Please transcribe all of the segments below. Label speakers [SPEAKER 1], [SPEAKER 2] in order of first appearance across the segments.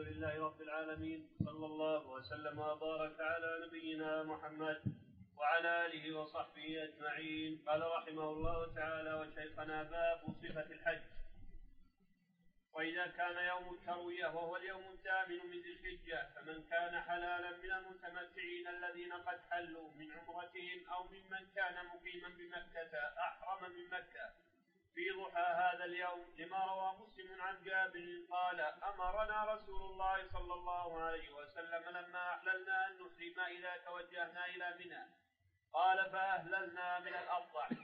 [SPEAKER 1] لله رب العالمين صلى الله وسلم وبارك على نبينا محمد وعلى آله وصحبه أجمعين. قال رحمه الله تعالى وشيخنا باب صفة الحج. وإذا كان يوم التروية وهو اليوم الثامن من ذي الحجة فمن كان حلالا من المتمتعين الذين قد حلوا من عمرتهم أو ممن كان مقيما بمكة أحرم من مكة. في ضحى هذا اليوم لما روى مسلم عن جابر قال أمرنا رسول الله صلى الله عليه وسلم لما أحللنا أن نحرم إذا توجهنا إلى منى. قال فأهللنا من الأضحى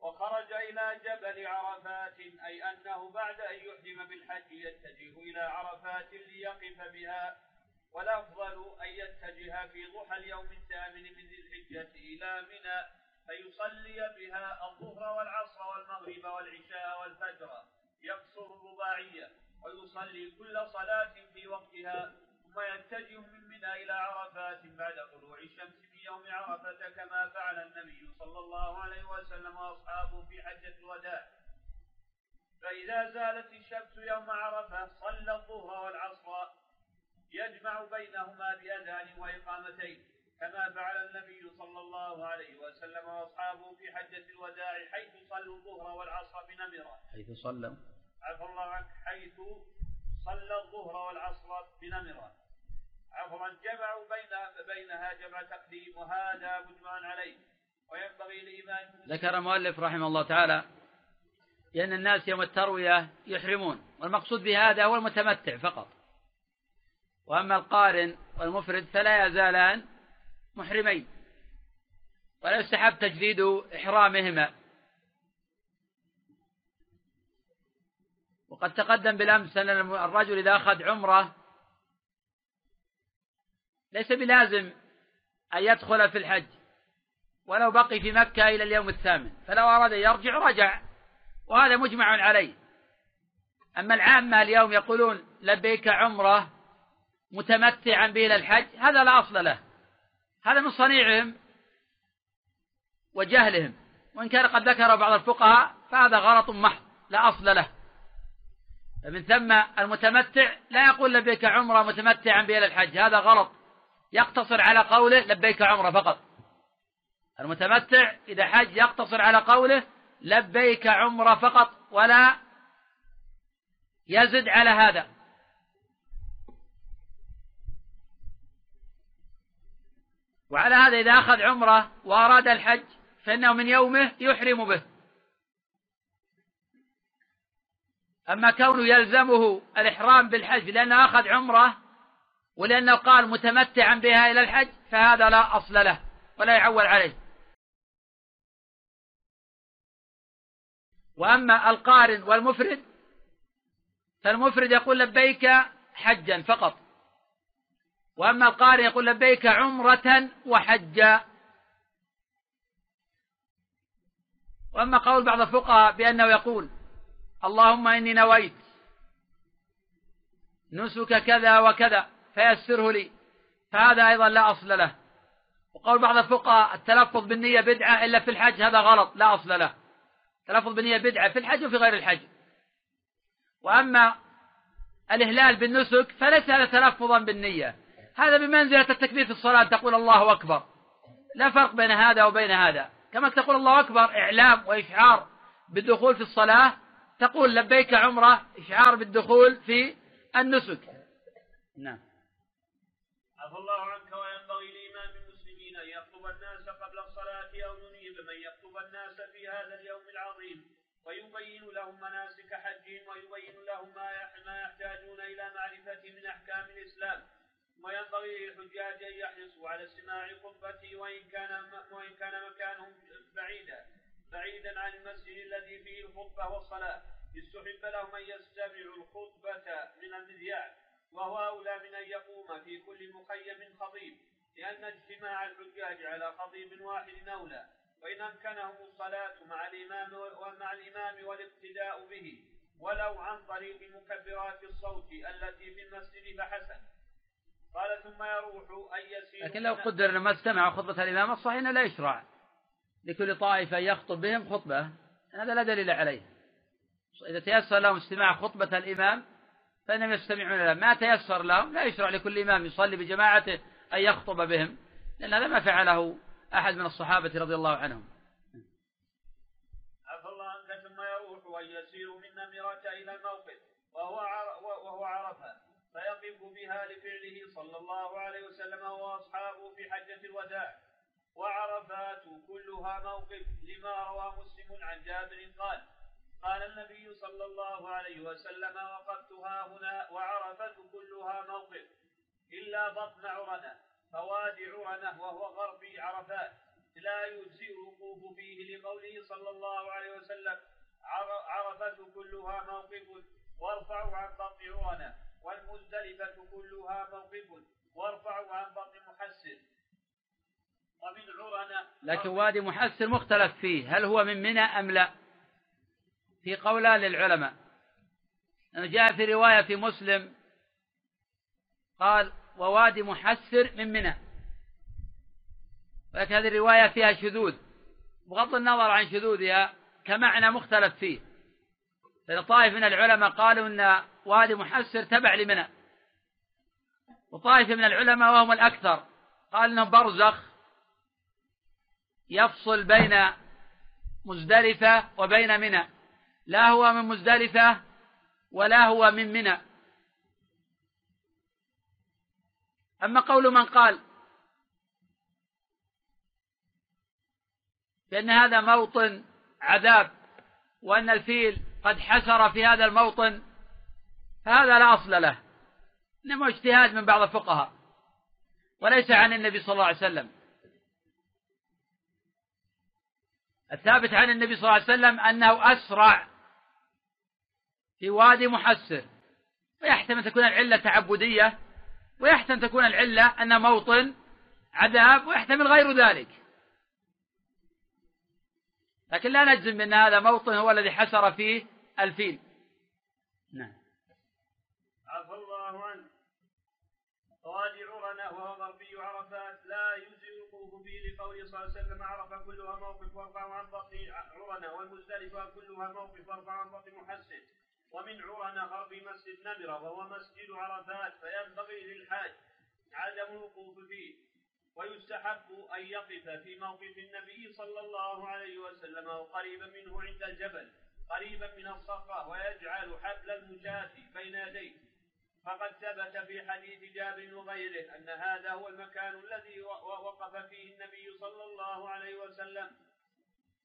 [SPEAKER 1] وخرج إلى جبل عرفات أي أنه بعد أن يحرم بالحج يتجه إلى عرفات ليقف بها. والأفضل أن يتجه في ضحى اليوم الثامن من ذي الحجة إلى منى. فيصلي بها الظهر والعصر والمغرب والعشاء والفجر يقصر الرباعية ويصلي كل صلاة في وقتها ثم يتجه من منى إلى عرفات بعد طلوع الشمس في يوم عرفة كما فعل النبي صلى الله عليه وسلم وأصحابه في حجة الوداع. فإذا زالت الشمس يوم عرفة صلى الظهر والعصر يجمع بينهما بأذان وإقامتين. كما فعل النبي صلى الله عليه وسلم وأصحابه في حجة الوداع حيث صلوا الظهر والعصر بنمرة.
[SPEAKER 2] حيث صلوا
[SPEAKER 1] عفى الله عنك حيث صلى الظهر والعصر بنمرة. عفوا جمعوا بين بينها جمع تقديم وهذا مجمع عليه وينبغي لإمام
[SPEAKER 2] ذكر المؤلف رحمه الله تعالى لأن الناس يوم التروية يحرمون والمقصود بهذا هو المتمتع فقط وأما القارن والمفرد فلا يزالان محرمين. ولا يستحب تجديد إحرامهما. وقد تقدم بالأمس أن الرجل إذا أخذ عمرة ليس بلازم أن يدخل في الحج. ولو بقي في مكة إلى اليوم الثامن. فلو أراد يرجع رجع. وهذا مجمع عليه. أما العامة اليوم يقولون لبيك عمرة متمتعا به إلى الحج. هذا لا أصل له. هذا من صنيعهم وجهلهم. وإن كان قد ذكر بعض الفقهاء فهذا غلط محض لا أصل له. فمن ثم المتمتع لا يقول لبيك عمرة متمتعا بها الحج هذا غلط. يقتصر على قوله لبيك عمرة فقط. المتمتع إذا حج يقتصر على قوله لبيك عمرة فقط ولا يزد على هذا. وعلى هذا إذا أخذ عمرة وأراد الحج فإنه من يومه يحرم به. أما كونه يلزمه الإحرام بالحج لأنه أخذ عمرة ولأنه قال متمتعا بها إلى الحج فهذا لا أصل له ولا يعول عليه. وأما القارن والمفرد فالمفرد يقول لبيك حجا فقط. وأما القارئ يقول لبيك عمرة وحجا. وأما قول بعض الفقهاء بأنه يقول اللهم إني نويت نسك كذا وكذا فيسره لي فهذا أيضا لا أصل له. وقول بعض الفقهاء التلفظ بالنية بدعة إلا في الحج هذا غلط لا أصل له. التلفظ بالنية بدعة في الحج وفي غير الحج. وأما الإهلال بالنسك فليس هذا تلفظا بالنية. هذا بمنزلة التكبير في الصلاة تقول الله أكبر. لا فرق بين هذا وبين هذا. كما تقول الله أكبر إعلام وإشعار بالدخول في الصلاة. تقول لبيك عمرة إشعار بالدخول في النسك.
[SPEAKER 1] نعم. عفى الله عنك وينبغي لإمام المسلمين أن يخطب الناس قبل الصلاة أو ينيب من يخطب الناس في هذا اليوم العظيم. ويبين لهم مناسك حجهم ويبين لهم ما يحتاجون إلى معرفة من أحكام الإسلام. وينبغي للحجاج أن يحرصوا على استماع خطبته وإن كان وإن كان مكانهم بعيدا بعيدا عن المسجد الذي فيه الخطبة والصلاة. استحب لهم أن يستمعوا الخطبة من المذياع وهو أولى من أن يقوم في كل مخيم خطيب. لأن اجتماع الحجاج على خطيب واحد أولى. وإن أمكنهم الصلاة مع الإمام ومع الإمام والاقتداء به. ولو عن طريق مكبرات الصوت التي في المسجد فحسن قال ثم يروح أن يسير
[SPEAKER 2] لكن لو قدر أنه ما استمع خطبة الإمام الصحيح أنه لا يشرع. لكل طائفة يخطب بهم خطبة. هذا لا دليل عليه. إذا تيسر لهم استماع خطبة الإمام فإنهم يستمعون له. ما تيسر لهم لا يشرع لكل إمام يصلي بجماعته أن يخطب بهم لأن هذا ما فعله أحد من الصحابة رضي الله عنهم.
[SPEAKER 1] عفى الله عنك ثم يروح ويسير من نمرة إلى الموقف وهو وهو عرفة. فيقف بها لفعله صلى الله عليه وسلم وأصحابه في حجة الوداع. وعرفات كلها موقف لما روى مسلم عن جابر قال قال النبي صلى الله عليه وسلم وقفتها هنا وعرفة كلها موقف إلا بطن عرنة فوادي عرنة وهو غرب عرفات. لا يجزئ الوقوف فيه لقوله صلى الله عليه وسلم عرفة كلها موقف وارفعوا عن بطن عرنة. والمزدلفة كلها موقف وارفعوا عن بطن محسن. ومن عرنة
[SPEAKER 2] لكن وادي محسن مختلف فيه هل هو من منى أم لا؟ في قولان للعلماء. جاء في رواية في مسلم قال ووادي محسر من منى ولكن هذه الرواية فيها شذوذ. بغض النظر عن شذوذها كمعنى مختلف فيه. لأن طائف من العلماء قالوا أن وادي محسر تبع لمنى. وطائفة من العلماء وهم الأكثر. قال أنه برزخ يفصل بين مزدلفة وبين منى. لا هو من مزدلفة ولا هو من منى. أما قول من قال بأن هذا موطن عذاب وأن الفيل قد حسر في هذا الموطن فهذا لا أصل له. إنما اجتهاد من بعض الفقهاء. وليس عن النبي صلى الله عليه وسلم. الثابت عن النبي صلى الله عليه وسلم أنه أسرع في وادي محسر. ويحتمل تكون العلة تعبدية ويحتمل تكون العلة أن موطن عذاب ويحتمل غير ذلك. لكن لا نجزم بأن هذا موطن هو الذي حسر فيه الفيل.
[SPEAKER 1] نعم. الله عنه. وادي عرنة وهو غربي عرفات لا يجزي الوقوف فيه لقوله صلى الله عليه وسلم. عرف كلها موقف وارفع عن بطن عرنة والمزدلفة كلها موقف وارفع عن بطن محسن. ومن عرن غرب مسجد نمرة وهو مسجد عرفات فينبغي للحاج عدم الوقوف فيه. ويستحب أن يقف في موقف النبي صلى الله عليه وسلم وقريبا منه عند الجبل قريبا من الصخرة ويجعل حبل المشاة بين يديه. فقد ثبت في حديث جابر وغيره أن هذا هو المكان الذي وقف فيه النبي صلى الله عليه وسلم.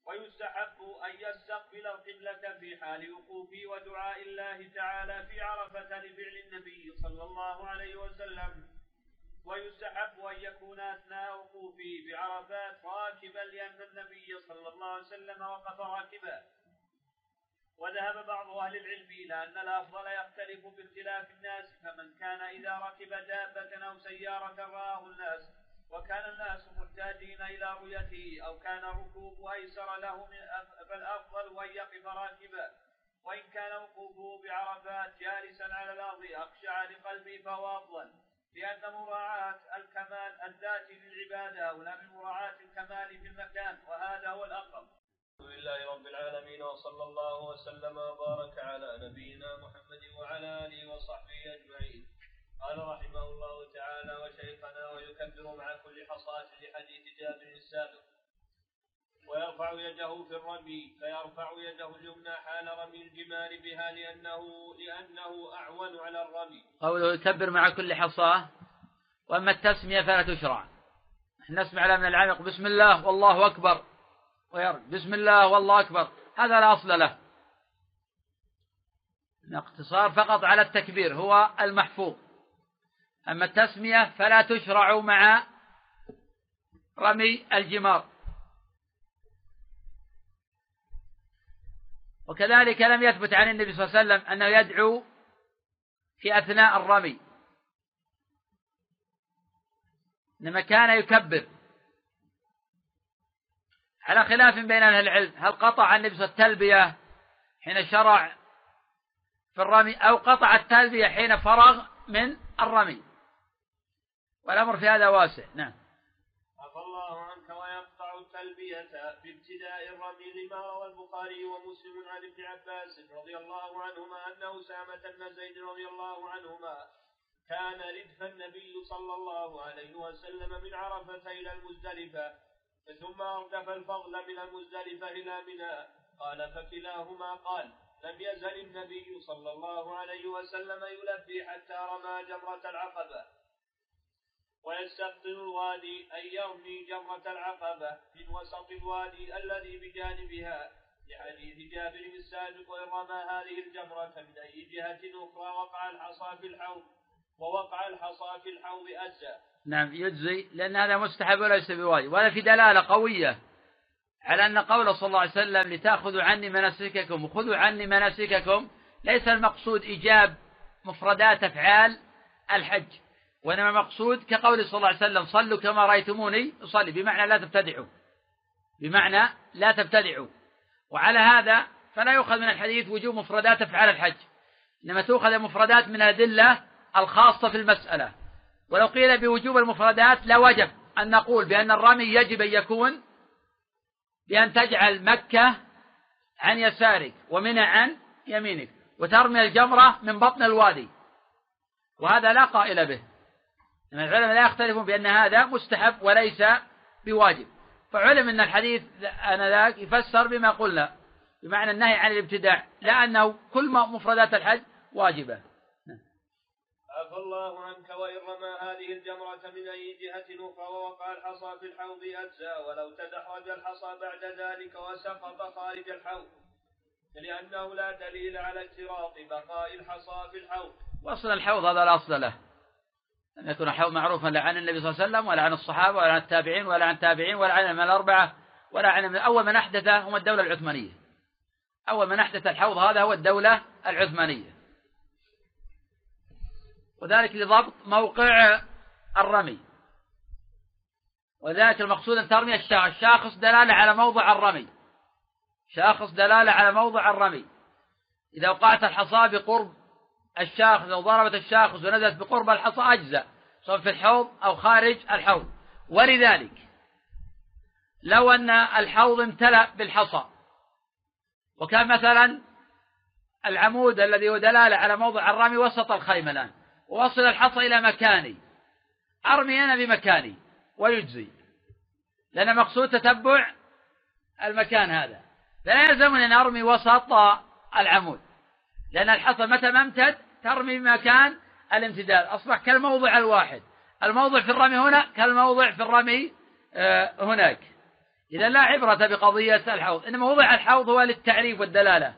[SPEAKER 1] ويستحب أن يستقبل القبلة في حال وقوفه ودعاء الله تعالى في عرفة لفعل النبي صلى الله عليه وسلم. ويستحب أن يكون أثناء وقوفه بعرفات راكبا لأن النبي صلى الله عليه وسلم وقف راكبا وذهب بعض أهل العلم إلى أن الأفضل يختلف باختلاف الناس فمن كان إذا ركب دابة أو سيارة رآه الناس وكان الناس محتاجين إلى رؤيته أو كان الركوب أيسر له فالأفضل أن يقف راكبا وإن كان وقوفه بعرفات جالسا على الأرض أخشع لقلبه فهو أفضل لأن مراعاة الكمال الذاتي للعبادة أولى من مراعاة الكمال في المكان وهذا هو الأقرب. الحمد لله رب العالمين وصلى الله وسلم وبارك على نبينا محمد وعلى آله وصحبه أجمعين. قال رحمه الله تعالى وشيخنا ويكبر مع كل حصاة لحديث جابر السابق. ويرفع يده في الرمي فيرفع يده اليمنى حال رمي الجمال بها لأنه لأنه أعون على الرمي.
[SPEAKER 2] قوله يكبر مع كل حصاة. وأما التسمية فلا تشرع. نسمع لها من العامق بسم الله والله أكبر. ويرد. بسم الله والله أكبر. هذا لا أصل له. الاقتصار فقط على التكبير هو المحفوظ. أما التسمية فلا تشرع مع رمي الجمار. وكذلك لم يثبت عن النبي صلى الله عليه وسلم أنه يدعو في أثناء الرمي. إنما كان يكبر. على خلاف بين أهل العلم هل قطع النبي صلى الله عليه وسلم التلبية حين شرع في الرمي أو قطع التلبية حين فرغ من الرمي؟ والأمر في هذا واسع نعم.
[SPEAKER 1] عفى الله عنك ويقطع التلبية في ابتداء الرمي لما روى البخاري ومسلم عن ابن عباس رضي الله عنهما أن أسامة بن زيد رضي الله عنهما كان ردف النبي صلى الله عليه وسلم من عرفة إلى المزدلفة ثم أردف الفضل من المزدلفة إلى منى. قال فكلاهما قال لم يزل النبي صلى الله عليه وسلم يلبي حتى رمى جمرة العقبة. ويستقبل الوادي أن يرمي جمرة العقبة من وسط الوادي الذي بجانبها. لحديث جابر السابق وإن رمى هذه الجمرة من أي جهة أخرى وقع الحصى في الحوض. ووقع الحصى في الحوض أجزى
[SPEAKER 2] نعم يجزي لأن هذا مستحب وليس بواجب وهذا في دلالة قوية على أن قول صلى الله عليه وسلم لتأخذوا عني مناسككم وخذوا عني مناسككم ليس المقصود إيجاب مفردات أفعال الحج وإنما المقصود كقول صلى الله عليه وسلم صلوا كما رأيتموني أصلي بمعنى لا تبتدعوا بمعنى لا تبتدعوا وعلى هذا فلا يؤخذ من الحديث وجوب مفردات أفعال الحج إنما تؤخذ مفردات من الأدلة الخاصة في المسألة. ولو قيل بوجوب المفردات لوجب أن نقول بأن الرمي يجب أن يكون بأن تجعل مكة عن يسارك ومنى عن يمينك وترمي الجمرة من بطن الوادي. وهذا لا قائل به. أن العلماء لا يختلفون بأن هذا مستحب وليس بواجب. فعلم أن الحديث ذاك يفسر بما قلنا بمعنى النهي عن الابتداع لا أنه كل مفردات الحج واجبة.
[SPEAKER 1] عفى الله عنك وإن رمى هذه الجمرة من أي جهة أخرى ووقع الحصى في الحوض أجزى ولو تدحرج الحصى بعد ذلك وسقط خارج الحوض. لأنه لا دليل على اشتراط بقاء الحصى في الحوض.
[SPEAKER 2] وأصل الحوض هذا لا أصل له. لم يكن الحوض معروفا لا عن النبي صلى الله عليه وسلم ولا عن الصحابة ولا عن التابعين ولا عن التابعين ولا عن من الأربعة ولا عن من أول من أحدث هم الدولة العثمانية. أول من أحدث الحوض هذا هو الدولة العثمانية. وذلك لضبط موقع الرمي. وذلك المقصود أن ترمي الشاخص دلالة على موضع الرمي. شاخص دلالة على موضع الرمي. إذا وقعت الحصى بقرب الشاخص أو ضربت الشاخص ونزلت بقرب الحصى أجزاء سواء في الحوض أو خارج الحوض. ولذلك لو أن الحوض امتلأ بالحصى وكان مثلا العمود الذي هو دلالة على موضع الرمي وسط الخيمة الآن. ووصل الحصى إلى مكاني. أرمي أنا بمكاني ويجزي. لأن مقصود تتبع المكان هذا. فلا يلزمني أن أرمي وسط العمود. لأن الحصى متى ما امتد ترمي بمكان الامتداد. أصبح كالموضع الواحد. الموضع في الرمي هنا كالموضع في الرمي آه، هناك. إذا لا عبرة بقضية الحوض. إنما وضع الحوض هو للتعريف والدلالة.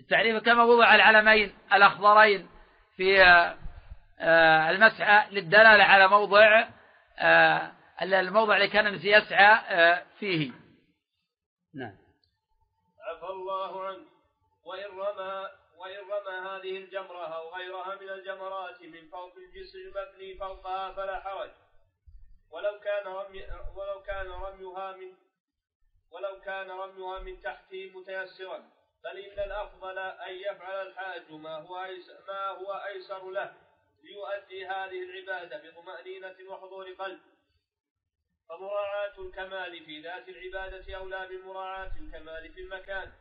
[SPEAKER 2] التعريف كما وضع العلمين الأخضرين في آه، المسعى للدلالة على موضع آه، الموضع اللي كان النبي يسعى آه، فيه.
[SPEAKER 1] نعم. عفى الله عنه. وإن رمى وإن رمى هذه الجمرة أو غيرها من الجمرات من فوق الجسر المبني فوقها فلا حرج. ولو كان رمي ولو كان رميها من ولو كان رميها من تحته متيسرا. بل إن الأفضل أن يفعل الحاج ما هو أيسر, ما هو أيسر له. ليؤدي هذه العبادة بطمأنينة وحضور قلب. فمراعاة الكمال في ذات العبادة أولى بمراعاة الكمال في المكان.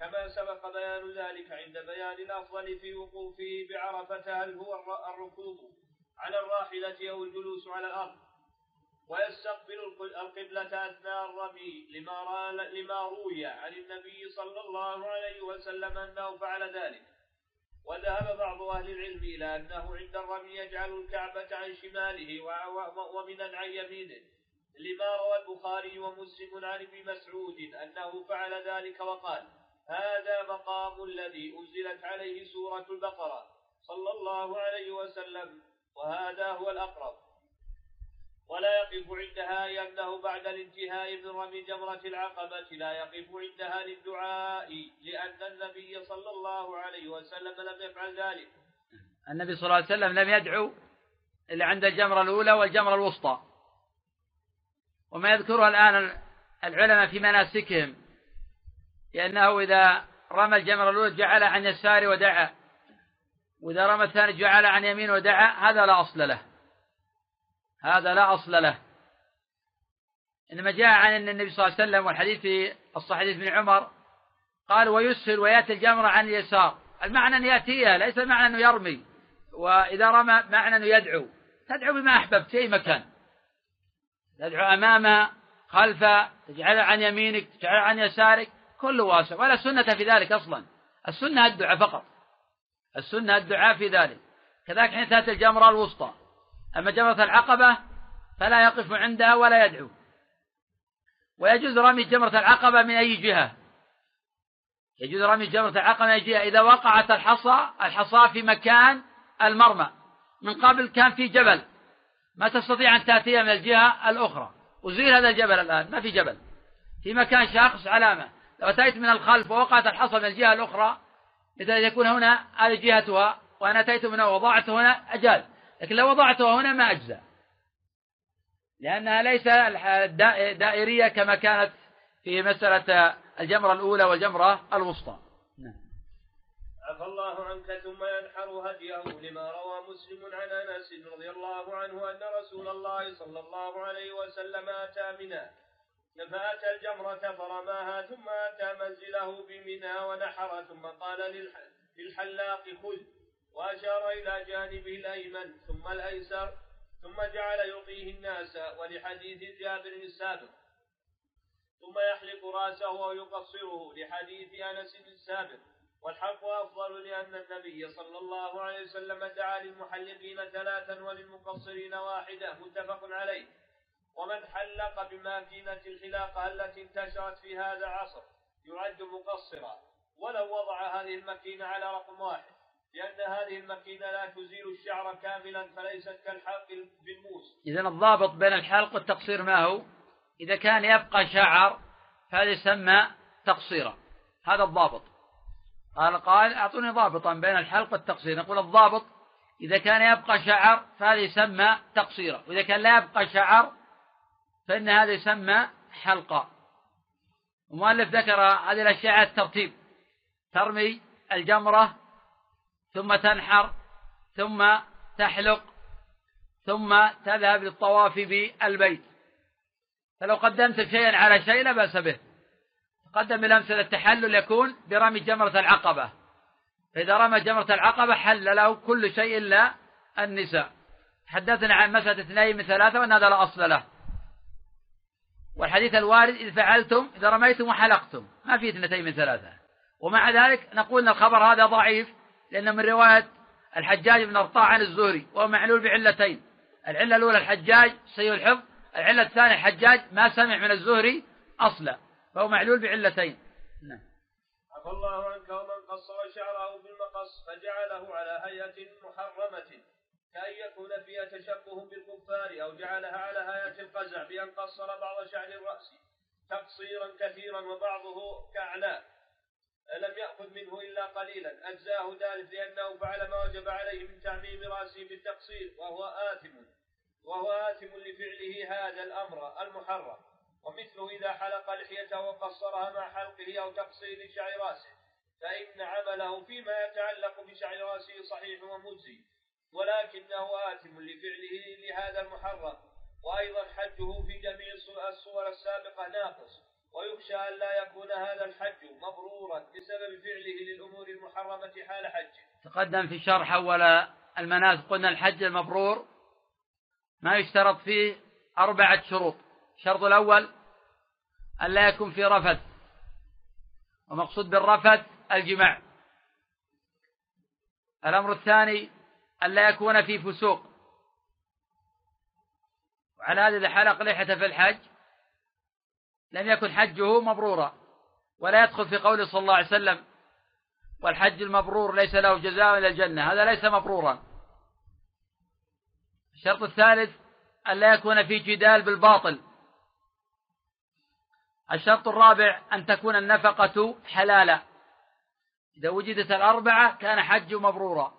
[SPEAKER 1] كما سبق بيان ذلك عند بيان الأفضل في وقوفه بعرفة هل هو الركوب على الراحلة أو الجلوس على الأرض. ويستقبل القبلة أثناء الرمي لما, لما روي عن النبي صلى الله عليه وسلم أنه فعل ذلك. وذهب بعض أهل العلم إلى أنه عند الرمي يجعل الكعبة عن شماله ومنا عن يمينه. لما روى البخاري ومسلم عن ابن مسعود أنه فعل ذلك وقال هذا مقام الذي أنزلت عليه سورة البقرة صلى الله عليه وسلم وهذا هو الأقرب. ولا يقف عندها لأنه بعد الانتهاء من رمي جمرة العقبة لا يقف عندها للدعاء لأن النبي صلى الله عليه وسلم لم يفعل ذلك.
[SPEAKER 2] النبي صلى الله عليه وسلم لم يدعو إلا عند الجمرة الأولى والجمرة الوسطى. وما يذكرها الآن العلماء في مناسكهم لأنه إذا رمى الجمرة الأولى جعل عن يساره ودعا وإذا رمى الثاني جعل عن يمين ودعا هذا لا أصل له. هذا لا أصل له. إنما جاء عن أن النبي صلى الله عليه وسلم والحديث في الصحيح بن عمر قال ويسهل ويأتي الجمرة عن اليسار. المعنى أن يأتيها ليس المعنى أنه يرمي. وإذا رمى معنى أنه يدعو. تدعو بما أحببت في أي مكان. تدعو أمامها خلفها تجعلها عن يمينك تجعلها عن يسارك. كله واسع. ولا سنة في ذلك أصلا. السنة الدعاء فقط. السنة الدعاء في ذلك. كذلك حين تأتي الجمرة الوسطى. أما جمرة العقبة فلا يقف عندها ولا يدعو. ويجوز رمي جمرة العقبة من أي جهة. يجوز رمي جمرة العقبة من أي جهة. إذا وقعت الحصى الحصى في مكان المرمى. من قبل كان في جبل. ما تستطيع أن تأتيها من الجهة الأخرى. وزيل هذا الجبل الآن ما في جبل. في مكان شاخص علامة. لو أتيت من الخلف ووقعت الحصى من الجهة الأخرى أن يكون هنا هذه جهتها. وأنا أتيت من هنا ووضعته هنا أجاز لكن لو وضعته هنا ما أجزى لأنها ليس دائرية كما كانت في مسألة الجمرة الأولى والجمرة الوسطى. نعم.
[SPEAKER 1] عفى الله عنك ثم ينحر هديه لما روى مسلم عن أنس رضي الله عنه أن رسول الله صلى الله عليه وسلم آتى منى فآتى الجمرة فرماها ثم آتى منزله بمنى ونحر ثم قال للحلاق خذ. وأشار إلى جانبه الأيمن ثم الأيسر ثم جعل يلقيه الناس ولحديث جابر السابق. ثم يحلق رأسه ويقصره لحديث أنس السابق. والحق أفضل لأن النبي صلى الله عليه وسلم دعا للمحلقين ثلاثا وللمقصرين واحدة متفق عليه. ومن حلق بماكينة الحلاقة التي انتشرت في هذا العصر يعد مقصرا. ولو وضع هذه الماكينة على رقم واحد. لأن هذه الماكينة لا تزيل الشعر كاملا فليست كالحلق بالموس.
[SPEAKER 2] إذا الضابط بين الحلق والتقصير ما هو؟ إذا كان يبقى شعر فهذا يسمى تقصيرا. هذا الضابط. قال قال أعطوني ضابطا بين الحلق والتقصير. نقول الضابط إذا كان يبقى شعر فهذا يسمى تقصيرا. وإذا كان لا يبقى شعر فإن هذا يسمى حلقة المؤلف ذكر هذه الأشياء الترتيب. ترمي الجمرة ثم تنحر ثم تحلق ثم تذهب للطواف بالبيت. فلو قدمت شيئا على شيء لا بأس به. تقدم الأمثلة التحلل يكون برمي جمرة العقبة. فإذا رمى جمرة العقبة حل له كل شيء إلا النساء. حدثنا عن مسألة اثنين من ثلاثة وأن هذا لا أصل له. والحديث الوارد إذ فعلتم إذا رميتم وحلقتم. ما في اثنتين من ثلاثة. ومع ذلك نقول أن الخبر هذا ضعيف. لأنه من رواية الحجاج بن أرطاع عن الزهري وهو معلول بعلتين. العلة الأولى الحجاج سيء الحفظ. العلة الثانية الحجاج ما سمع من الزهري أصلا فهو معلول بعلتين.
[SPEAKER 1] نعم. عفى الله عنك ومن قصر شعره بالمقص فجعله على هيئة محرمة كأن يكون فيها تشبه بالكفار أو جعلها على هيئة القزع بأن قصر بعض شعر الرأس تقصيرا كثيرا وبعضه كأعناق لم يأخذ منه إلا قليلا. أجزاه ذلك لأنه فعل ما وجب عليه من تعميم رأسه بالتقصير وهو آثم. وهو آثم لفعله هذا الأمر المحرم. ومثله إذا حلق لحيته وقصرها مع حلقه أو تقصير شعر رأسه فإن عمله فيما يتعلق بشعر رأسه صحيح ومجزي. ولكنه آثم لفعله لهذا المحرم. وأيضا حجه في جميع الصور السابقة ناقص. ويخشى أن لا يكون هذا الحج مبرورا بسبب فعله للأمور المحرمة حال حجه.
[SPEAKER 2] تقدم في الشرح أول المناسك قلنا الحج المبرور ما يشترط فيه أربعة شروط. الشرط الأول أن لا يكون في رفث ومقصود بالرفث الجماع. الأمر الثاني أن لا يكون في فسوق. وعلى هذا إذا حلق في الحج. لم يكن حجه مبرورا ولا يدخل في قوله صلى الله عليه وسلم والحج المبرور ليس له جزاء إلى الجنة هذا ليس مبرورا. الشرط الثالث أن لا يكون في جدال بالباطل. الشرط الرابع أن تكون النفقة حلالا. إذا وجدت الأربعة كان حج مبرورا.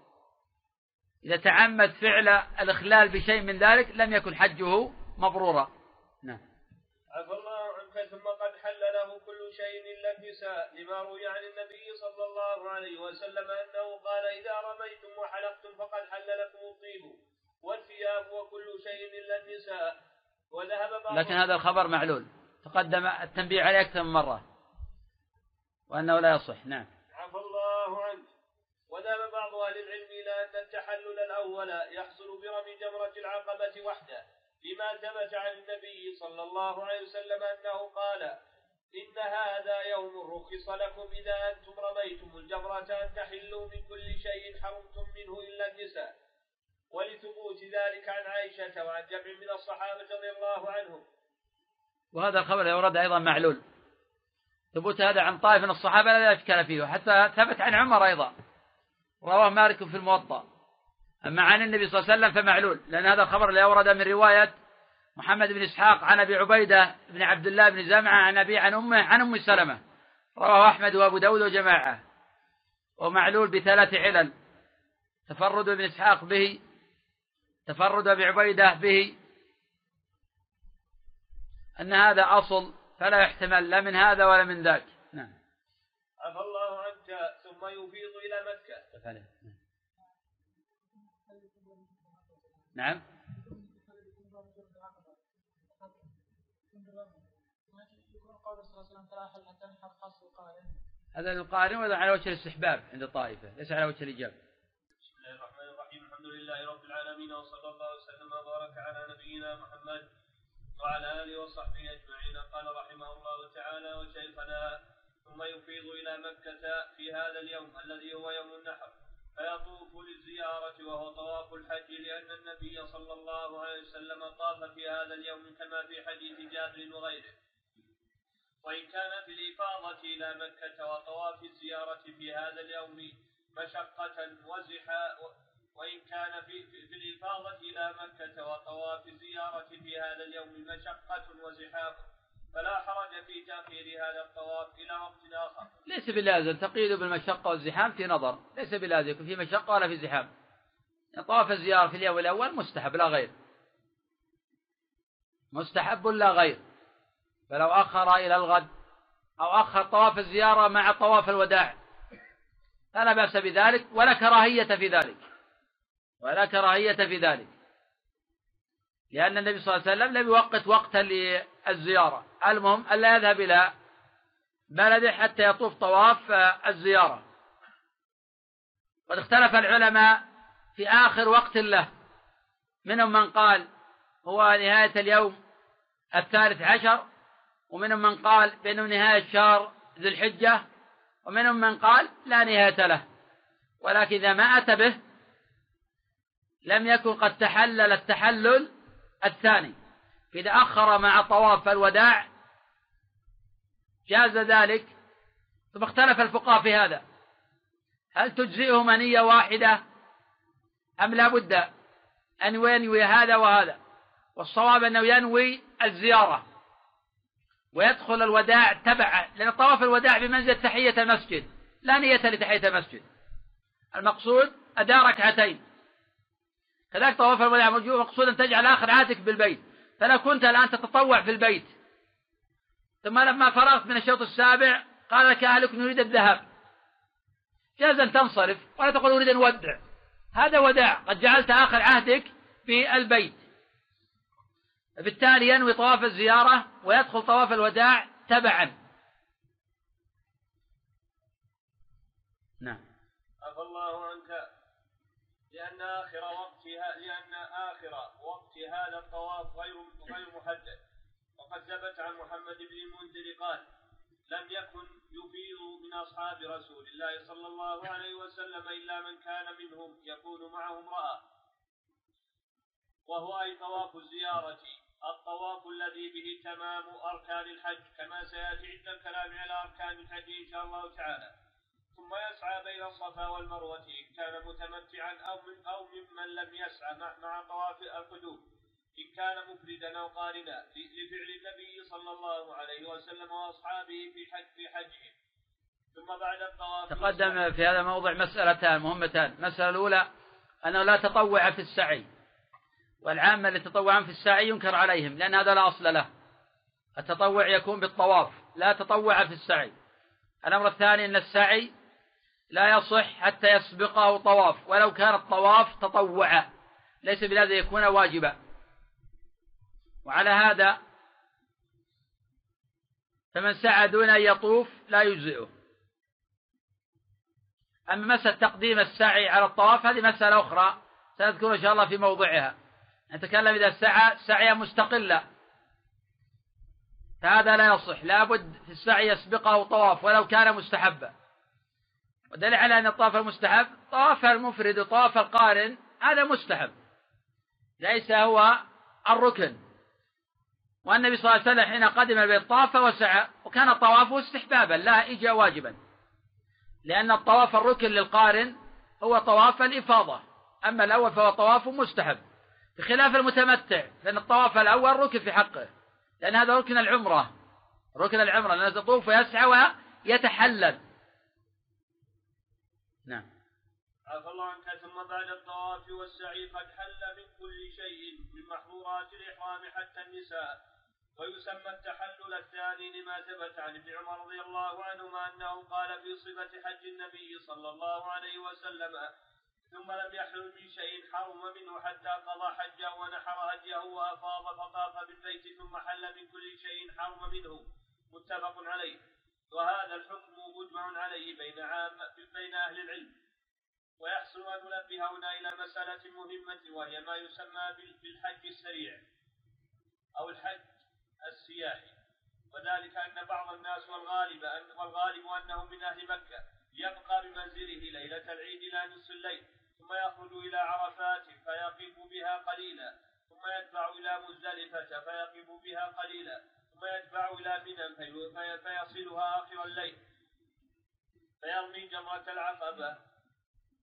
[SPEAKER 2] إذا تعمد فعل الإخلال بشيء من ذلك لم يكن حجه مبرورا.
[SPEAKER 1] نعم عفى الله عنك ثم قد حل له كل شيء إلا النساء لما روي عن النبي صلى الله عليه وسلم أنه قال إذا رميتم وحلقتم فقد حل لكم الطيب والثياب وكل شيء إلا النساء وذهب بعض
[SPEAKER 2] لكن هذا الخبر معلول. تقدم التنبيه عليه أكثر من مرة. وأنه لا يصح. نعم.
[SPEAKER 1] عفى الله عنك. وذهب بعض أهل العلم إلى أن التحلل الأول يحصل برمي جمرة العقبة وحده لما ثبت عن النبي صلى الله عليه وسلم أنه قال إن هذا يوم رخص لكم إذا أنتم رميتم الجمرة أن تحلوا من كل شيء حرمتم منه إلا النساء. ولثبوت ذلك عن عائشة وعن جمع من الصحابة رضي الله عنهم.
[SPEAKER 2] وهذا الخبر يورد أيضا معلول. ثبوت هذا عن طائف من الصحابة لا إشكال فيه حتى ثبت عن عمر أيضا. رواه مالك في الموطأ. أما عن النبي صلى الله عليه وسلم فمعلول لأن هذا الخبر لا ورد من رواية محمد بن إسحاق عن أبي عبيدة بن عبد الله بن زمعة عن أبي عن أمه عن أم سلمة. رواه أحمد وأبو داود وجماعة. ومعلول بثلاث علل. تفرد ابن إسحاق به تفرد أبي عبيدة به. أن هذا أصل فلا يحتمل لا من هذا ولا من ذاك. نعم.
[SPEAKER 1] عفى الله عنك ثم يفيض إلى مكة.
[SPEAKER 2] نعم. هذا القارن ولا على وجه الاستحباب عند الطائفة ليس على وجه الإجابة
[SPEAKER 1] بسم الله الرحمن الرحيم الحمد لله رب العالمين وصلى الله وسلم وبارك على نبينا محمد وعلى آله وصحبه أجمعين. قال رحمه الله تعالى وشيخنا ثم يفيض إلى مكة في هذا اليوم الذي هو يوم النحر فيطوف للزيارة وهو طواف الحج لأن النبي صلى الله عليه وسلم طاف في هذا اليوم كما في حديث جابر وغيره. وإن كان في الإفاضة إلى مكة وطواف الزيارة في هذا اليوم مشقة وزحا وإن كان في, في الإفاضة إلى مكة وطواف الزيارة في هذا اليوم مشقة وزحام فلا حرج في تأخير هذا الطواف إلى وقت آخر.
[SPEAKER 2] ليس بلازم. تقييد بالمشقة والزحام في نظر. ليس بلازم. يكون في مشقة ولا في زحام. طواف الزيارة في اليوم الأول مستحب لا غير. مستحب لا غير. فلو أخر إلى الغد أو أخر طواف الزيارة مع طواف الوداع فلا بأس بذلك ولا كراهية في ذلك ولا كراهية في ذلك. لأن النبي صلى الله عليه وسلم لم يوقت وقتا للزيارة المهم ألا يذهب إلى بلده حتى يطوف طواف الزيارة. قد اختلف العلماء في آخر وقت له منهم من قال هو نهاية اليوم الثالث عشر ومنهم من قال بأنه نهاية شهر ذي الحجة ومنهم من قال لا نهاية له. ولكن إذا ما أتى به لم يكن قد تحلل التحلل الثاني. فإذا أخر مع طواف الوداع جاز ذلك. ثم اختلف الفقهاء في هذا. هل تجزئه منية واحدة؟ أم لا بد أن ينوي هذا وهذا؟ والصواب أنه ينوي الزيارة. ويدخل الوداع تبعا لأن طواف الوداع بمنزل تحية المسجد لا نية لتحية المسجد. المقصود أداء ركعتين. كذلك طواف الوداع مقصود أن تجعل آخر عهدك بالبيت. فلو كنت الآن تتطوع في البيت. ثم لما فرغت من الشوط السابع قال لك أهلك نريد الذهاب. جاز أن تنصرف ولا تقول أريد أن أودع. هذا وداع. قد جعلت آخر عهدك في البيت بالتالي ينوي طواف الزيارة ويدخل طواف الوداع تبعا. نعم.
[SPEAKER 1] عفى الله عنك. لأن آخر وقتها لأن آخر وقت هذا الطواف غير غير محدد. وقد ثبت عن محمد بن المنذر قال لم يكن يفيض من أصحاب رسول الله صلى الله عليه وسلم إلا من كان منهم يكون معه امرأة. وهو أي طواف الزيارة الطواف الذي به تمام أركان الحج كما سيأتي عند الكلام على أركان الحج إن شاء الله تعالى. ثم يسعى بين الصفا والمروة إن كان متمتعا أو من أو ممن لم يسعى مع, طواف القدوم. إن كان مفردا أو قارنا لفعل النبي صلى الله عليه وسلم وأصحابه في حج في حجهم ثم بعد الطواف
[SPEAKER 2] تقدم في هذا الموضع مسألتان مهمتان. المسألة الأولى أنه لا تطوع في السعي. والعامة اللي تطوعون في السعي ينكر عليهم لأن هذا لا أصل له. التطوع يكون بالطواف لا تطوع في السعي الأمر الثاني أن السعي لا يصح حتى يسبقه طواف. ولو كان الطواف تطوعا ليس بلازم يكون واجبا. وعلى هذا فمن سعى دون أن يطوف لا يجزئه. أما مسألة تقديم السعي على الطواف هذه مسألة أخرى سنذكر إن شاء الله في موضعها. نتكلم إذا سعى سعيا مستقلا فهذا لا يصح. لابد في السعي يسبقه طواف ولو كان مستحبا. ودليل على أن الطواف المستحب طواف المفرد وطواف القارن هذا مستحب. ليس هو الركن. والنبي صلى الله عليه وسلم حين قدم البيت طاف وسعى وكان طوافه استحبابا لا إجا واجبا. لأن الطواف الركن للقارن هو طواف الإفاضة. أما الأول فهو طواف مستحب. بخلاف المتمتع فإن الطواف الأول ركن في حقه. لأن هذا ركن العمرة. ركن العمرة لأنه يطوف ويسعى ويتحلل. نعم.
[SPEAKER 1] عفى الله عنك ثم بعد الطواف والسعي قد حل من كل شيء من محظورات الإحرام حتى النساء. ويسمى التحلل الثاني لما ثبت عن ابن عمر رضي الله عنهما أنه قال في صفة حج النبي صلى الله عليه وسلم ثم لم يحل من شيء حرم منه حتى قضى حجه ونحر هديه وأفاض فطاف بالبيت ثم حل من كل شيء حرم منه. متفق عليه. وهذا الحكم مجمع عليه بين عام بين أهل العلم. ويحسن أن ننبه هنا إلى مسألة مهمة وهي ما يسمى بالحج السريع أو الحج السياحي. وذلك أن بعض الناس والغالب أن والغالب انهم من أهل مكة يبقى بمنزله ليلة العيد إلى نصف الليل. ثم يخرج إلى عرفات فيقف بها قليلا ثم يدفع إلى مزدلفة فيقف بها قليلا ثم يدفع إلى منى فيصلها آخر الليل فيرمي جمرة العقبة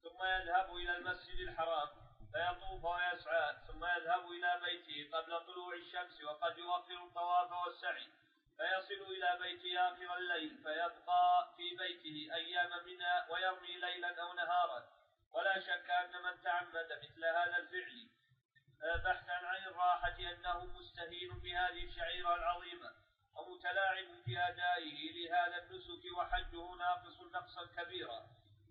[SPEAKER 1] ثم يذهب إلى المسجد الحرام فيطوف ويسعى ثم يذهب إلى بيته قبل طلوع الشمس وقد يوفر الطواف والسعي فيصل إلى بيته آخر الليل فيبقى في بيته أيام منى ويرمي ليلا أو نهارا. ولا شك أن من تعمد مثل هذا الفعل آه، بحثا عن الراحة أنه مستهين بهذه الشعيرة العظيمة ومتلاعب في أدائه لهذا النسك وحجه ناقص نقصا كبيرا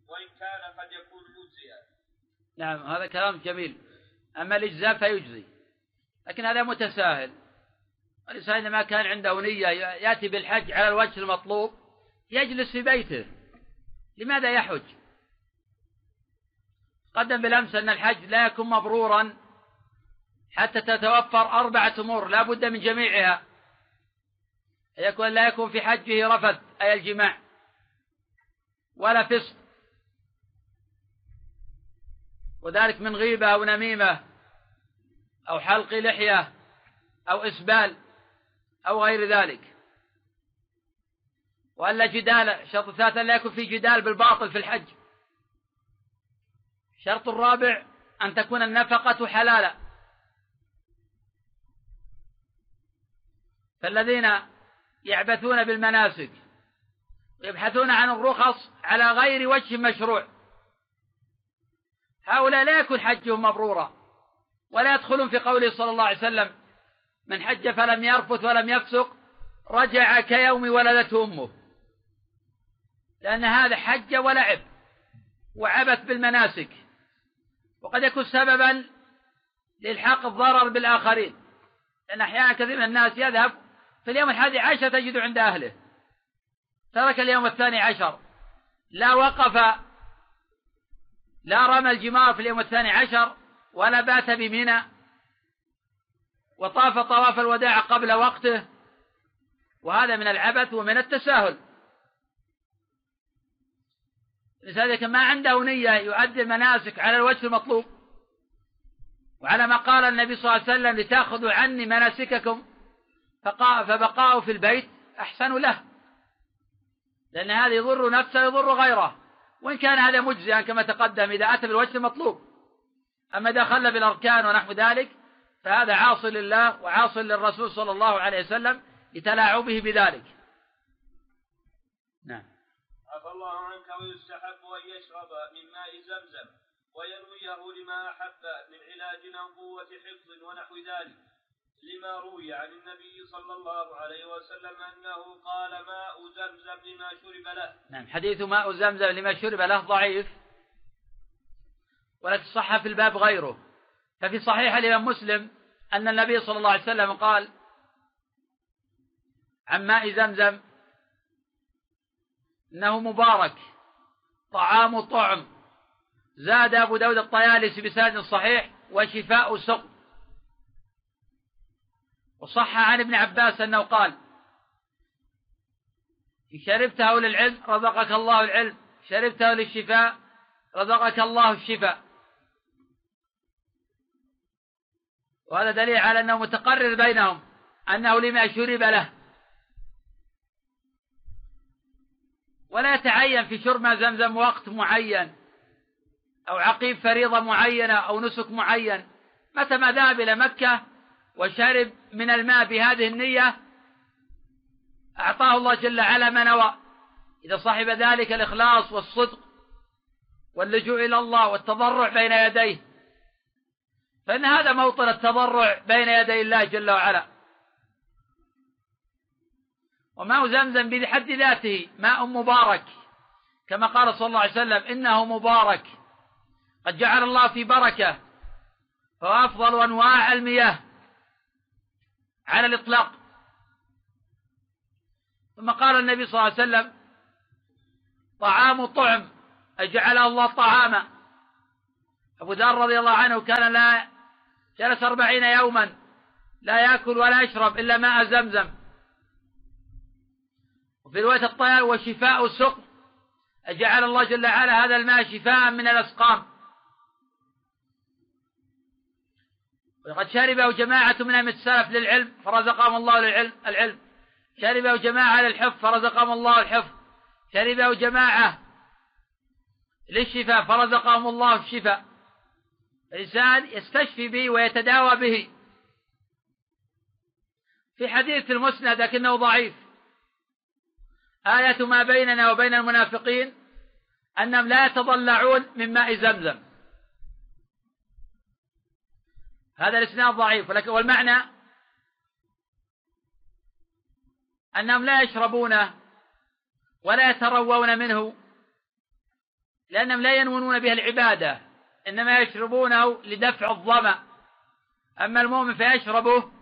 [SPEAKER 1] وإن كان قد يكون مجزيا.
[SPEAKER 2] نعم هذا كلام جميل. أما الإجزاء فيجزي لكن هذا متساهل. الإنسان إذا ما كان عنده نية يأتي بالحج على الوجه المطلوب يجلس في بيته. لماذا يحج؟ قدم بالأمس أن الحج لا يكون مبرورا حتى تتوفر أربعة أمور لا بد من جميعها. يكون لا يكون في حجه رفث أي الجماع ولا فسق. وذلك من غيبة أو نميمة أو حلق لحية أو إسبال أو غير ذلك. وألا جدال شرط ثلاثة لا يكون في جدال بالباطل في الحج. الشرط الرابع أن تكون النفقة حلالا. فالذين يعبثون بالمناسك ويبحثون عن الرخص على غير وجه مشروع. هؤلاء لا يكون حجهم مبرورا ولا يدخلون في قوله صلى الله عليه وسلم من حج فلم يرفث ولم يفسق رجع كيوم ولدته أمه. لأن هذا حج ولعب وعبث بالمناسك. وقد يكون سببا لإلحاق الضرر بالآخرين. لأن أحيانا كثير من الناس يذهب في اليوم الحادي عشر تجد عند أهله. ترك اليوم الثاني عشر. لا وقف لا رمى الجمار في اليوم الثاني عشر ولا بات بمنى. وطاف طواف الوداع قبل وقته. وهذا من العبث ومن التساهل. لذلك ما عنده نية يؤدي المناسك على الوجه المطلوب. وعلى ما قال النبي صلى الله عليه وسلم لتأخذوا عني مناسككم فبقاءه في البيت أحسن له. لأن هذا يضر نفسه يضر غيره. وإن كان هذا مجزئا كما تقدم إذا أتى بالوجه المطلوب. أما إذا خل بالأركان ونحو ذلك فهذا عاصي لله وعاصي للرسول صلى الله عليه وسلم لتلاعبه بذلك. نعم.
[SPEAKER 1] عفى الله عنك ويستحب أن يشرب من ماء زمزم ويرويه لما أحب من علاج أو قوة حفظ ونحو ذلك. لما روي عن النبي صلى الله عليه وسلم أنه قال ماء زمزم لما شرب له.
[SPEAKER 2] نعم حديث ماء زمزم لما شرب له ضعيف. ولكن صح في الباب غيره. ففي صحيح الإمام مسلم أن النبي صلى الله عليه وسلم قال عن ماء زمزم إنه مبارك. طعام طعم. زاد أبو داود الطيالسي بسند صحيح وشفاء سقم وصح عن ابن عباس أنه قال إن شربته للعلم رزقك الله العلم شربته للشفاء رزقك الله الشفاء. وهذا دليل على أنه متقرر بينهم أنه لما شرب له ولا يتعين في شرب ما زمزم وقت معين أو عقيب فريضة معينة أو نسك معين. متى ما ذهب إلى مكة وشرب من الماء بهذه النية أعطاه الله جل وعلا ما نوى. إذا صاحب ذلك الإخلاص والصدق واللجوء إلى الله والتضرع بين يديه فإن هذا موطن التضرع بين يدي الله جل وعلا. وماء زمزم بحد ذاته ماء مبارك. كما قال صلى الله عليه وسلم إنه مبارك. قد جعل الله في بركة. فهو أفضل أنواع المياه على الإطلاق. ثم قال النبي صلى الله عليه وسلم طعام طعم أجعله الله طعاما. أبو ذر رضي الله عنه كان لا جلس أربعين يوما لا يأكل ولا يشرب إلا ماء زمزم. وفي رواية الطيار وشفاء السقم أجعل الله جل وعلا هذا الماء شفاء من الأسقام. وقد شربه جماعة من أئمة السلف للعلم فرزقهم الله للعلم العلم. شربه جماعة للحفظ فرزقهم الله الحفظ. شربه جماعة للشفاء فرزقهم الله الشفاء. الإنسان يستشفي به ويتداوى به. في حديث المسند لكنه ضعيف. آية ما بيننا وبين المنافقين أنهم لا يتضلعون من ماء زمزم. هذا الإسناد ضعيف ولكن والمعنى أنهم لا يشربونه ولا يتروون منه لأنهم لا ينونون به العبادة إنما يشربونه لدفع الظمأ. أما المؤمن فيشربه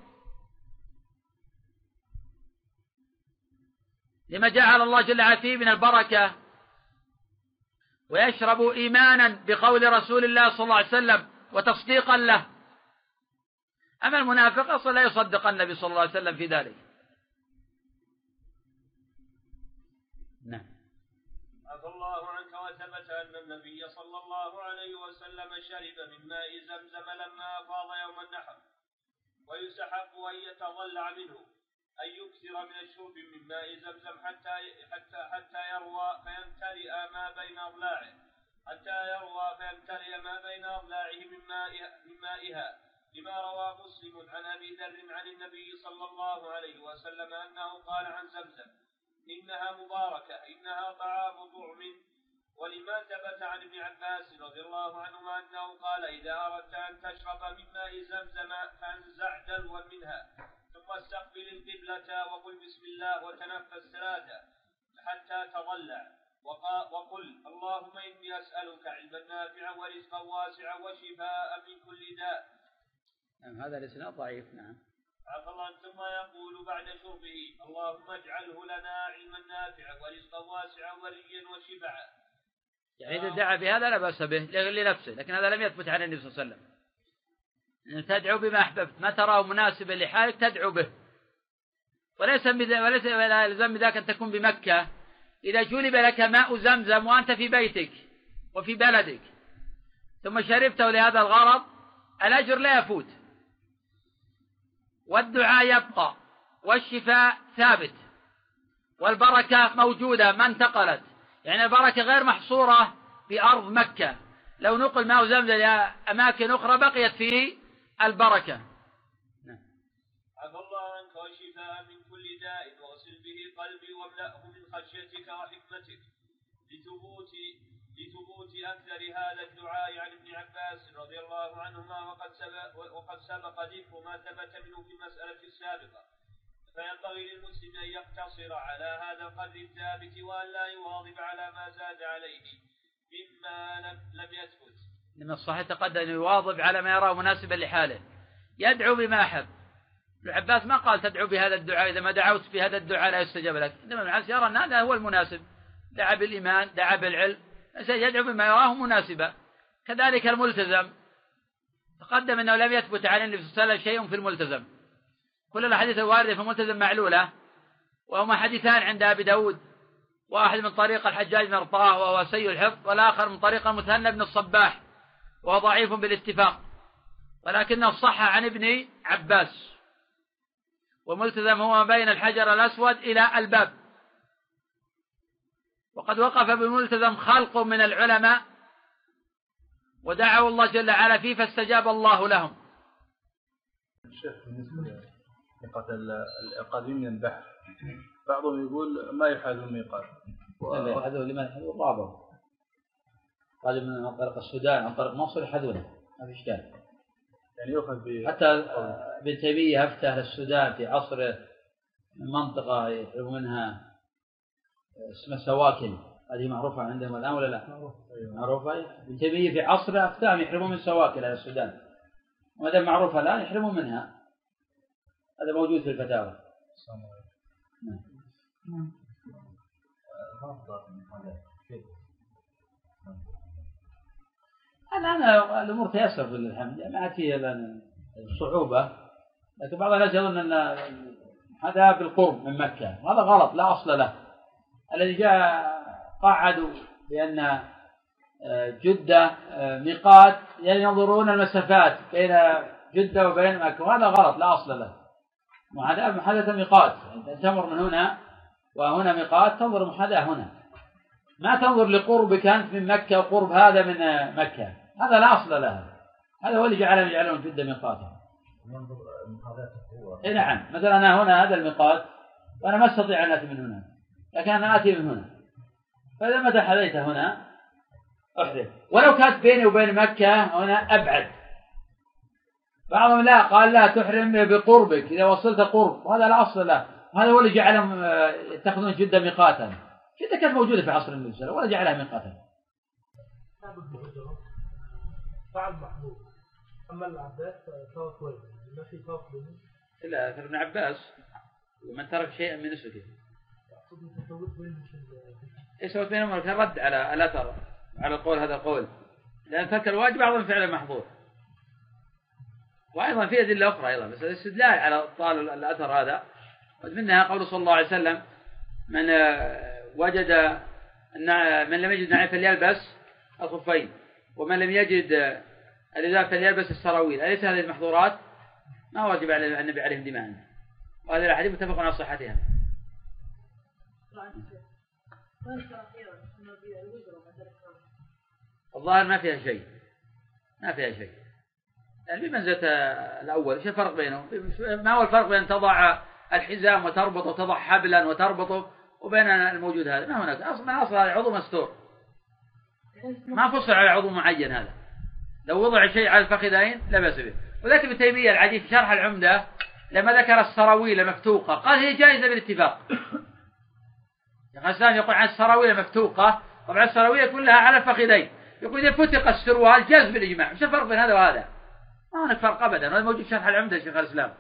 [SPEAKER 2] لما جعل الله جل وعلا فيه من البركة ويشرب إيمانا بقول رسول الله صلى الله عليه وسلم وتصديقا له. أما المنافق أصلا لا يصدق النبي صلى الله عليه وسلم في ذلك.
[SPEAKER 1] نعم. عفى الله عنك وثبت أن النبي صلى الله عليه وسلم شرب من ماء زمزم لما أفاض يوم النحر ويستحق أن يتضلع منه. أن يكثر من الشرب من ماء زمزم حتى حتى حتى يروى فيمتلئ ما بين أضلاعه. حتى يروى فيمتلئ ما بين أضلاعه من مائها, من مائها. لما روى مسلم عن أبي ذر عن النبي صلى الله عليه وسلم أنه قال عن زمزم إنها مباركة إنها طعام طعم. ولما ثبت عن ابن عباس رضي الله عنهما أنه قال إذا أردت أن تشرب من ماء زمزم فانزع دلوا منها. ثم استقبل القبلة وقل بسم الله وتنفس ثلاثة حتى تضلع. وقل اللهم إني أسألك علما نافعا ورزقا واسعا وشفاء من كل داء.
[SPEAKER 2] نعم هذا الإسناد ضعيف نعم.
[SPEAKER 1] عفى الله ثم يقول بعد شربه اللهم اجعله لنا علما نافعا ورزقا واسعا وريا وشبعا
[SPEAKER 2] يعني إذا دعا بهذا لا بأس به لنفسه لكن هذا لم يثبت عن النبي صلى الله عليه وسلم. تدعو بما أحببت ما تراه مناسبا لحالك تدعو به. وليس وليس يلزم بذاك أن تكون بمكة. إذا جلب لك ماء زمزم وأنت في بيتك وفي بلدك ثم شربته لهذا الغرض الأجر لا يفوت. والدعاء يبقى والشفاء ثابت والبركة موجودة ما انتقلت. يعني البركة غير محصورة بأرض مكة. لو نقل ماء زمزم إلى أماكن أخرى بقيت فيه البركة.
[SPEAKER 1] نعم. عفى الله عنك وشفاء من كل داء واغسل به قلبي واملأه من خشيتك وحكمتك. لثبوت لثبوت أكثر هذا الدعاء عن ابن عباس رضي الله عنهما وقد سبق, وقد سبق ذكر ما ثبت منه في المسألة السابقة. فينبغي للمسلم أن يقتصر على هذا القدر الثابت وأن لا يواظب على ما زاد عليه مما لم, لم يثبت.
[SPEAKER 2] من الصحيح تقدم أن يواظب على ما يراه مناسبا لحاله. يدعو بما أحب. ابن عباس ما قال تدعو بهذا الدعاء إذا ما دعوت بهذا الدعاء لا يستجاب لك. إنما ابن عباس يرى أن هذا هو المناسب. دعا بالإيمان دعا بالعلم. يدعو بما يراه مناسبا. كذلك الملتزم. تقدم أنه لم يثبت عن النبي صلى الله عليه وسلم شيء في الملتزم. كل الأحاديث الواردة في الملتزم معلولة. وهما حديثان عند أبي داود. واحد من طريق الحجاج بن أرطاه وهو سيء الحفظ والآخر من طريق المثنى بن الصباح. وهو ضعيف بالاتفاق. ولكنه صح عن ابن عباس. وملتزم هو ما بين الحجر الأسود إلى الباب. وقد وقف بملتزم خلق من العلماء. ودعوا الله جل وعلا فيه فاستجاب الله لهم.
[SPEAKER 3] الشيخ بالنسبة القادمين من البحر بعضهم يقول ما يحاذوا الميقات
[SPEAKER 2] يحاذوا لمن؟ يحاذوا الرابع قادم من طريق السودان عن طريق مصر يحاذونه ما في إشكال.
[SPEAKER 3] يعني يؤخذ
[SPEAKER 2] حتى ابن تيمية أفتى أهل السودان في عصر منطقة يحرم منها اسمها سواكن. هذه معروفة عندهم الآن ولا لا؟ معروفة ابن تيمية في عصره أفتاهم يحرمون من سواكن أهل السودان. وما دام معروفة الآن يحرمون منها. هذا موجود في الفتاوى. نعم. الآن الأمور تيسر الحمد ما عاد الصعوبة لكن بعض الناس يظن أن هذا بالقرب من مكة. هذا غلط لا أصل له. الذي جاء قعدوا بأن آه، جدة آه، ميقات يعني ينظرون المسافات بين جدة وبين مكة. وهذا غلط لا أصل له. محادثة ميقات. يعني تمر من هنا وهنا ميقات تنظر محاذاة هنا. ما تنظر لقربك أنت من مكة وقرب هذا من مكة. هذا لا أصل له. هذا هو اللي جعلهم يجعلون جدة ميقاتا إيه نعم. مثلا أنا هنا هذا الميقات وأنا ما أستطيع أن آتي من هنا لكن أنا آتي من هنا. فإذا متى حذيت هنا؟ أحذف. ولو كانت بيني وبين مكة هنا أبعد. بعضهم لا قال لا تحرم بقربك إذا وصلت قرب. وهذا لا أصل له. هذا هو اللي جعلهم آه، يتخذون جدة ميقاتا. جدة كانت موجودة في عصر النبي صلى الله عليه وسلم ولا جعلها ميقاتا.
[SPEAKER 4] فعل محظوظ. أما العباس فهو كويس ما في فرق بينه
[SPEAKER 2] لا ابن عباس. ومن ترك شيئا من نسكه إيش سويت بينهم كان رد على الاثر على القول هذا القول. لأن ترك الواجب اعظم فعل محظور وأيضا في أدلة أخرى أيضا. بس الاستدلال على طال الأثر هذا منها قول صلى الله عليه وسلم من وجد من لم يجد نعيم فليلبس الخفين. ومن لم يجد الإزار فليلبس السراويل. أليس هذه المحظورات؟ ما واجب على النبي عليهم دماء. وهذه الأحاديث متفق على صحتها. الظاهر ما فيها شيء. ما فيها شيء. يعني بمنزلة الأول إيش الفرق بينهم؟ ما هو الفرق بين تضع الحزام وتربط وتضع حبلا وتربطه وبين الموجود هذا؟ ما هناك. أصلا أصلا العضو مستور. ما فصل على عضو معين هذا. لو وضع شيء على الفخذين لا بأس به. وذلك ابن تيمية العديد في شرح العمدة لما ذكر السراويل مفتوقة قال هي جائزة بالاتفاق. شيخ الإسلام يقول عن السراويل مفتوقة طبعا السراويل كلها على الفخذين. يقول إذا فتق السروال جاز بالإجماع. مش الفرق بين هذا وهذا. ما هناك فرق أبدا هذا موجود شرح العمدة شيخ الإسلام.